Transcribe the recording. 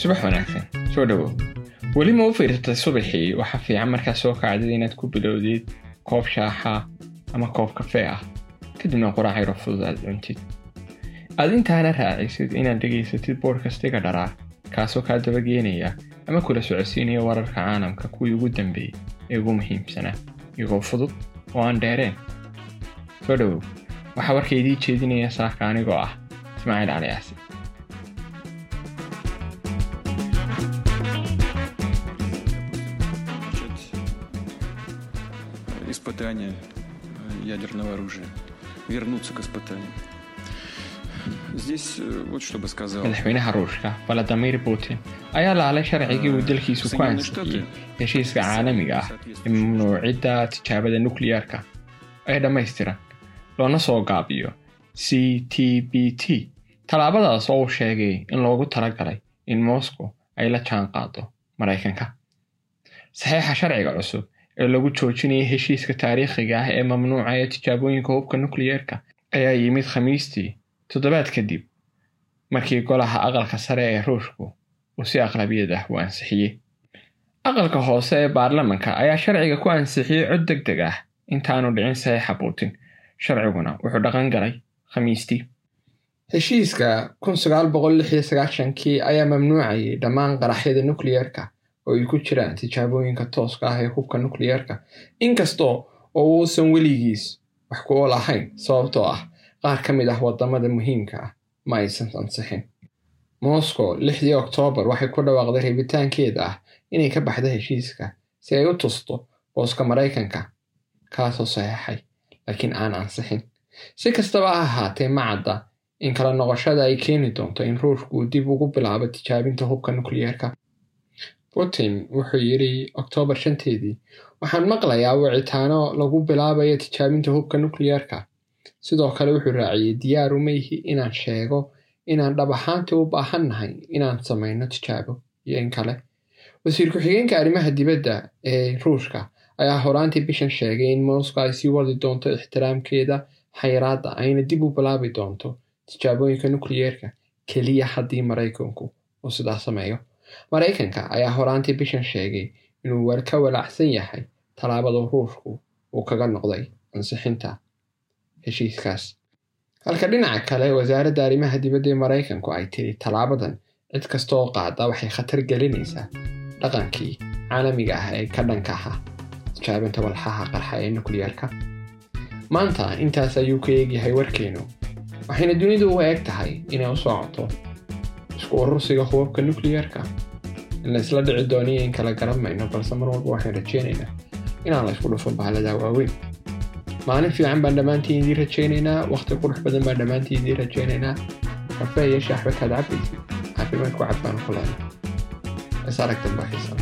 subax wanaagsan soo dhowow weli ma u fiirsatay subaxii? Waxaa fiican markaa soo kacdid inaad ku bilowdid koob shaaxa ama koob kafee ah. Kadibna quraac yaro fudud aad cuntid. Aad intaana raacisid inaad dhegaysatid boodkastiga dharaa kaasoo kaa dabageenaya ama kula socodsiinaya wararka caalamka kuwii ugu dambeeyey ee ugu muhiimsanaa. Iyagoo fudud oo aan dheereen. Soo dhowow waxaa warka idii jeedinaya saaka anigoo ah ismaaciil cali aasi испытания ядерного оружия, вернуться к испытаниям. Здесь вот что бы сказал. madaxweynaha ruushka valadimir putin ayaa laalay sharcigii uu dalkiisu ku ansixiyey heshiiska caalamiga ah ee mamnuucidda tijaabada nukliyeerka ee dhammaystiran loona soo gaabiyo c t b t. Tallaabadaas oo uu sheegay in loogu talagalay in moscow ay la jaan qaado maraykanka saxiixa sharciga cusub ee lagu joojinayay heshiiska taariikhiga ah ee mamnuucaya tijaabooyinka hubka nukliyeerka ayaa yimid khamiistii toddobaad kadib markii golaha aqalka sare ee ruushku uu si aqlabiyad ah u ansixiyey. Aqalka hoose ee baarlamanka ayaa sharciga ku ansixiyey cod deg deg ah. Intaanu dhicin saxiixa putin sharciguna wuxuu dhaqan galay khamiistii. Heshiiska kii ayaa mamnuucayay dhammaan qaraxyada nukliyeerka oo ay ku jiraan tijaabooyinka tooska ah ee hubka nukliyeerka inkastoo oo uusan weligiis wax ku ool ahayn sababtoo ah qaar ka mid ah waddamada muhiimka ah ma aysan ansixin. Moscow lixdii oktoobar waxay ku dhawaaqday rabitaankeeda ah inay ka baxdo heshiiska si ay u tusto booska maraykanka kaasoo saxeexay laakiin aan ansixin si kastaba ha ahaatee ma cadda in kala noqoshada ay keeni doonto in ruushku uu dib ugu bilaabo tijaabinta hubka nukliyeerka putin wuxuu yidhi oktoobar shanteedii waxaan maqlayaa wicitaano lagu bilaabayo tijaabinta hubka nukliyeerka sidoo kale wuxuu raaciyey diyaar uma ihi inaan sheego inaan dhab ahaantii u baahannahay inaan samayno tijaabo iyo in kale wasiir ku-xigeenka arrimaha dibadda ee ruushka ayaa horaantii bishan sheegay in moscow ay sii wadi doonto ixtiraamkeeda xayiraadda ayna dib u bilaabi doonto tijaabooyinka nukliyeerka keliya haddii maraykanku uu sidaa sameeyo. Maraykanka ayaa horaantii bishan sheegay inuu ka walaacsan yahay tallaabada ruushku uu kaga noqday ansixinta heshiiskaas. Halka dhinaca kale wasaaradda arrimaha dibadda ee maraykanku ay tiri tallaabadan cid kasta oo qaada waxay khatar gelinaysaa dhaqankii caalamiga ah ee ka dhanka ahaa tijaabinta walxaha qarxa ee nukliyeerka maanta intaas ayuu ka eegyahay warkeenu. Waxayna dunidu u eeg tahay inay u socoto isku urursiga hubabka nukliyeerka in la isla dhici dooniyo in kala garan balse mar walba waxaan rajaynaynaa inaan la isku dhufo bahalada waaweyn. Maalin fiican baan dhammaantiin idiin rajaynaynaa wakhti qurux badan baan dhammaantiin idiin rajaynaynaa. Kafee iyo shaaxba kaad cabaysid caafimaad ku leena is aragtan baa xiisan